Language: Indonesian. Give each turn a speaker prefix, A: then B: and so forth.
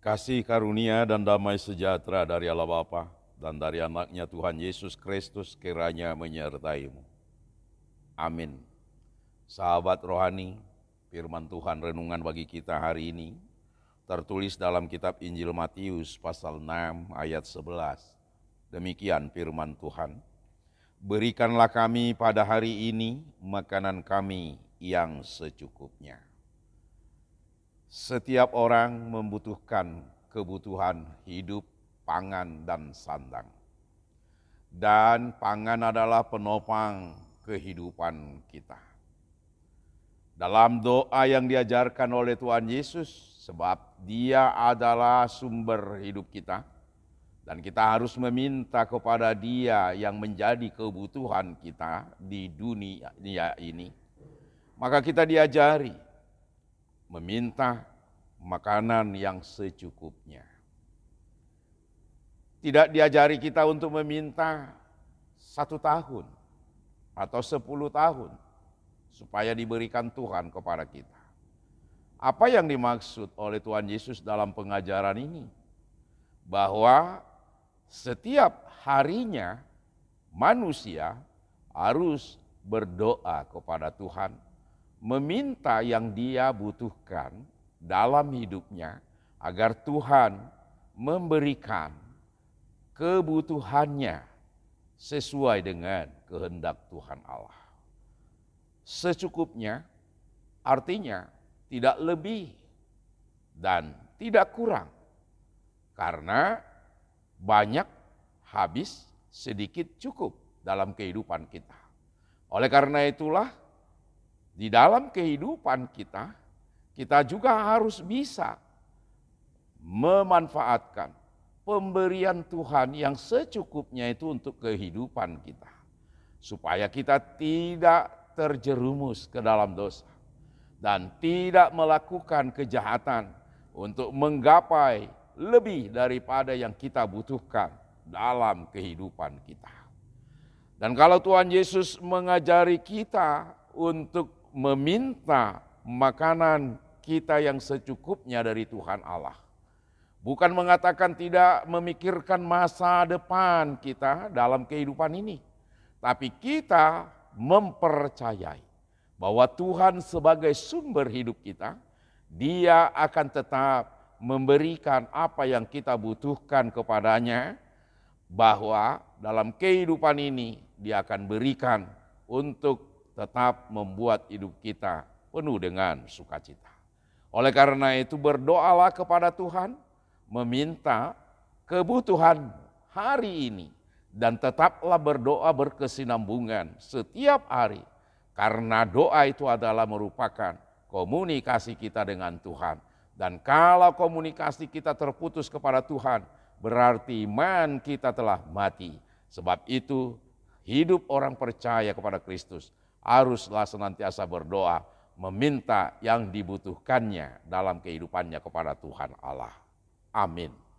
A: Kasih karunia dan damai sejahtera dari Allah Bapa dan dari anaknya Tuhan Yesus Kristus kiranya menyertaimu. Amin. Sahabat rohani, firman Tuhan renungan bagi kita hari ini tertulis dalam kitab Injil Matius pasal 6 ayat 11. Demikian firman Tuhan. Berikanlah kami pada hari ini makanan kami yang secukupnya. Setiap orang membutuhkan kebutuhan hidup, pangan, dan sandang. Dan pangan adalah penopang kehidupan kita. Dalam doa yang diajarkan oleh Tuhan Yesus, sebab Dia adalah sumber hidup kita, dan kita harus meminta kepada Dia yang menjadi kebutuhan kita di dunia ini, maka kita diajari meminta makanan yang secukupnya. Tidak diajari kita untuk meminta satu tahun atau sepuluh tahun supaya diberikan Tuhan kepada kita. Apa yang dimaksud oleh Tuhan Yesus dalam pengajaran ini? Bahwa setiap harinya manusia harus berdoa kepada Tuhan meminta yang dia butuhkan dalam hidupnya agar Tuhan memberikan kebutuhannya sesuai dengan kehendak Tuhan Allah. Secukupnya artinya tidak lebih dan tidak kurang. Karena banyak habis, sedikit cukup dalam kehidupan kita. Oleh karena itulah di dalam kehidupan kita, kita juga harus bisa memanfaatkan pemberian Tuhan yang secukupnya itu untuk kehidupan kita. Supaya kita tidak terjerumus ke dalam dosa. Dan tidak melakukan kejahatan untuk menggapai lebih daripada yang kita butuhkan dalam kehidupan kita. Dan kalau Tuhan Yesus mengajari kita untuk meminta makanan kita yang secukupnya dari Tuhan Allah. Bukan mengatakan tidak memikirkan masa depan kita dalam kehidupan ini. Tapi kita mempercayai bahwa Tuhan sebagai sumber hidup kita, dia akan tetap memberikan apa yang kita butuhkan kepadanya, bahwa dalam kehidupan ini dia akan berikan untuk tetap membuat hidup kita penuh dengan sukacita. Oleh karena itu berdoalah kepada Tuhan, meminta kebutuhan hari ini dan tetaplah berdoa berkesinambungan setiap hari karena doa itu adalah merupakan komunikasi kita dengan Tuhan. Dan kalau komunikasi kita terputus kepada Tuhan, berarti iman kita telah mati. Sebab itu hidup orang percaya kepada Kristus haruslah senantiasa berdoa, meminta yang dibutuhkannya dalam kehidupannya kepada Tuhan Allah. Amin.